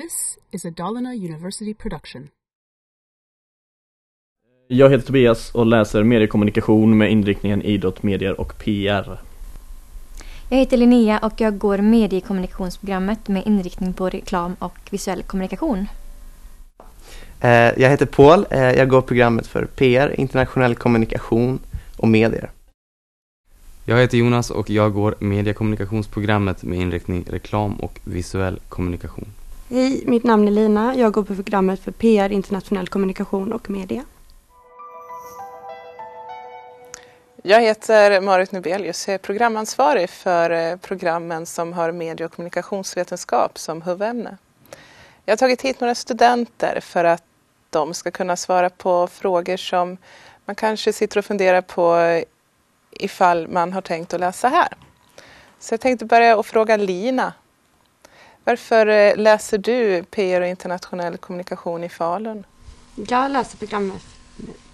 This is a Dalarna University production. Jag heter Tobias och läser mediekommunikation med inriktningen idrott, medier och PR. Jag heter Linnea och jag går mediekommunikationsprogrammet med inriktning på reklam och visuell kommunikation. Eh, Jag heter Paul, Eh, jag går programmet för PR, internationell kommunikation och medier. Jag heter Jonas och jag går mediekommunikationsprogrammet med inriktning reklam och visuell kommunikation. Hej, mitt namn är Lina. Jag går på programmet för PR, internationell kommunikation och media. Jag heter Marit Nubelius Jag är programansvarig för eh, programmen som har medie och kommunikationsvetenskap som huvudämne. Jag har tagit hit några studenter för att de ska kunna svara på frågor som man kanske sitter och funderar på ifall man har tänkt att läsa här. Så jag tänkte börja och fråga Lina. Varför eh, läser du PR och internationell kommunikation i Falun? Jag läser programmet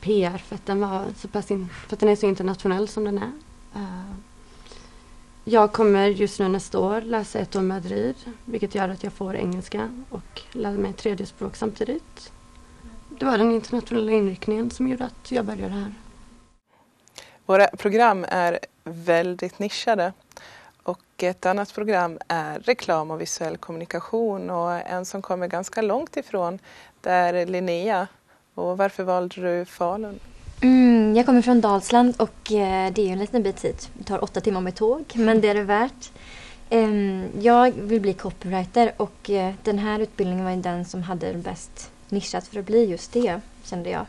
PR för att den, var så pass in, för att den är så internationell som den är. Eh, Jag kommer just nu nästa år läsa ett år i Madrid vilket gör att jag får engelska och lär mig tredje språk samtidigt. Det var den internationella inriktningen som gjorde att jag började här. Våra program är väldigt nischade. Och ett annat program är reklam och visuell kommunikation och en som kommer ganska långt ifrån det är Linnea. Och varför valde du Falun? Mm, jag kommer från Dalsland och eh, det är en liten bit hit. Det tar åtta timmar med tåg, men det är det värt. Jag vill bli copywriter och eh, den här utbildningen var den som hade bäst nischat för att bli just det, kände jag.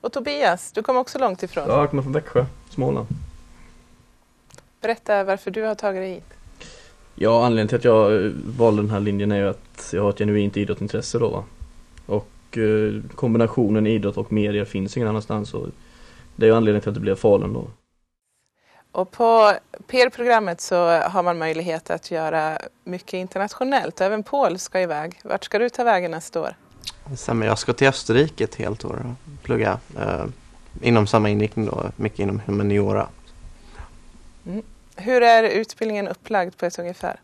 Och Tobias, du kom också långt ifrån. Jag kommer från Växjö, Småland. Berätta varför du har tagit dig hit. Ja, anledningen till att jag eh, valde den här linjen är ju att jag har ett genuint idrottsintresse då va. Och eh, kombinationen idrott och medier finns ingen annanstans och det är ju anledningen till att det blev Falun då. Och på PR-programmet så har man möjlighet att göra mycket internationellt. Även Paul ska iväg. Vart ska du ta vägen nästa år? Jag ska till Österrike ett helt år och plugga eh, inom samma inriktning då, mycket inom humaniora. Hur är utbildningen upplagd på ett ungefär?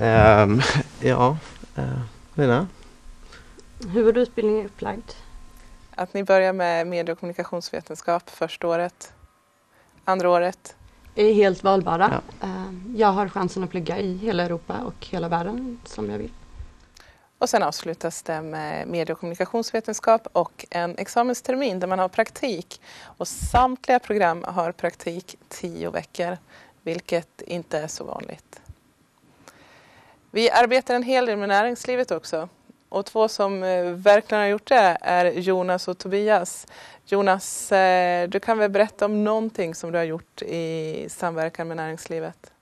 Ehm, ja, eh, Lina? Hur var utbildningen upplagd? Att ni börjar med medie och kommunikationsvetenskap första året, andra året. är helt valbara. Ja. Eh, Jag har chansen att plugga i hela Europa och hela världen som jag vill. Och sen avslutas det med medie och kommunikationsvetenskap och en examenstermin där man har praktik. Och samtliga program har praktik tio veckor, vilket inte är så vanligt. Vi arbetar en hel del med näringslivet också. Och två som eh, verkligen har gjort det är Jonas och Tobias. Jonas, eh, du kan väl berätta om någonting som du har gjort i samverkan med näringslivet?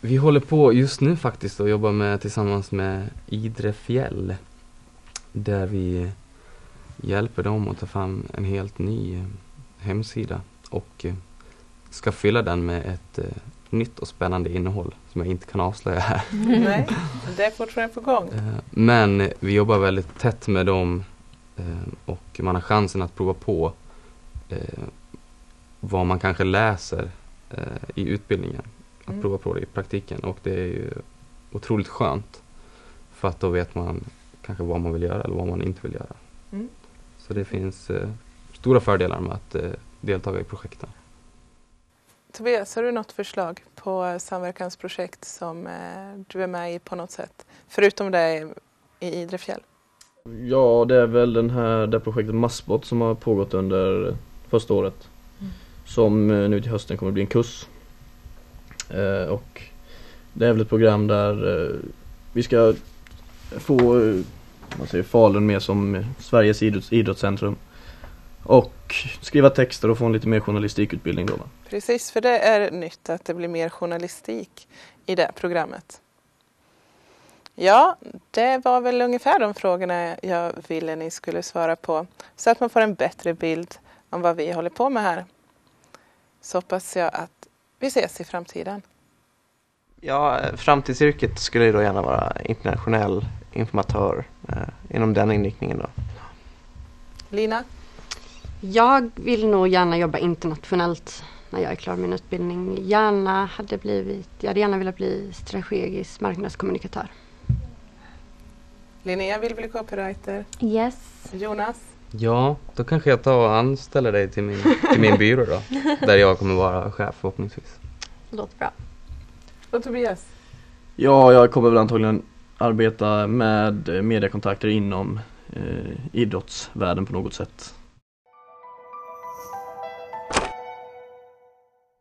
Vi håller på just nu faktiskt och jobbar med, tillsammans med Idre Fjäll. Där vi hjälper dem att ta fram en helt ny eh, hemsida och eh, ska fylla den med ett eh, nytt och spännande innehåll som jag inte kan avslöja här. Nej, det är fortfarande på gång. Men vi jobbar väldigt tätt med dem och man har chansen att prova på vad man kanske läser i utbildningen. Att Mm. prova på det i praktiken och det är ju otroligt skönt. För att då vet man kanske vad man vill göra eller vad man inte vill göra. Mm. Så det finns eh, stora fördelar med att eh, delta i projekten. Tobias, har du något förslag på samverkansprojekt som eh, du är med i på något sätt? Förutom det i Idre fjäll? Ja, det är väl den här, det här projektet Massbot som har pågått under första året. Mm. Som eh, nu till hösten kommer att bli en kurs. Eh, och det är väl ett program där eh, vi ska få eh, man säger, Falun mer som Sveriges idrotts, idrottscentrum. Och skriva texter och få en lite mer journalistikutbildning då va? Precis, för det är nytt att det blir mer journalistik i det programmet. Ja, det var väl ungefär de frågorna jag ville ni skulle svara på. Så att man får en bättre bild om vad vi håller på med här. Så hoppas jag att vi ses i framtiden. Ja, framtidsyrket skulle ju då gärna vara internationell informatör eh, inom den inriktningen då. Lina? Jag vill nog gärna jobba internationellt när jag är klar med min utbildning. Gärna hade blivit, jag hade gärna velat bli strategisk marknadskommunikatör. Linnea vill bli copywriter. Yes. Jonas? Ja, då kanske jag tar och anställer dig till min, till min byrå då. Där jag kommer vara chef förhoppningsvis. Låter bra. Och Tobias? Ja, jag kommer väl antagligen arbeta med mediekontakter inom eh, idrottsvärlden på något sätt.